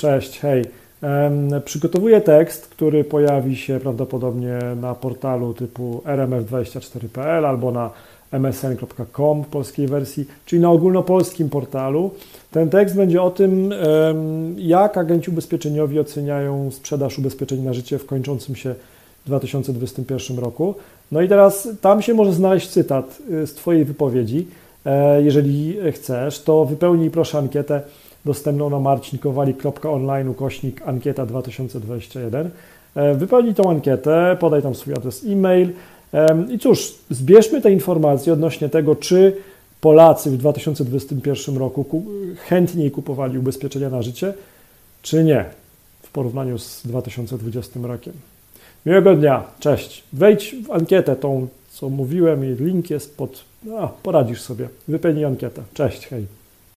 Cześć, hej. Przygotowuję tekst, który pojawi się prawdopodobnie na portalu typu rmf24.pl albo na msn.com w polskiej wersji, czyli na ogólnopolskim portalu. Ten tekst będzie o tym, jak agenci ubezpieczeniowi oceniają sprzedaż ubezpieczeń na życie w kończącym się 2021 roku. No i teraz tam się może znaleźć cytat y, z Twojej wypowiedzi. E, jeżeli chcesz, to wypełnij proszę ankietę dostępną na marcinkowali.online ukośnik ankieta 2021. E, wypełnij tą ankietę, podaj tam swój adres e-mail i cóż, zbierzmy te informacje odnośnie tego, czy Polacy w 2021 roku chętniej kupowali ubezpieczenia na życie, czy nie w porównaniu z 2020 rokiem. Miłego dnia, cześć. Wejdź w ankietę tą, co mówiłem i link jest pod... No, poradzisz sobie. Wypełnij ankietę. Cześć, hej.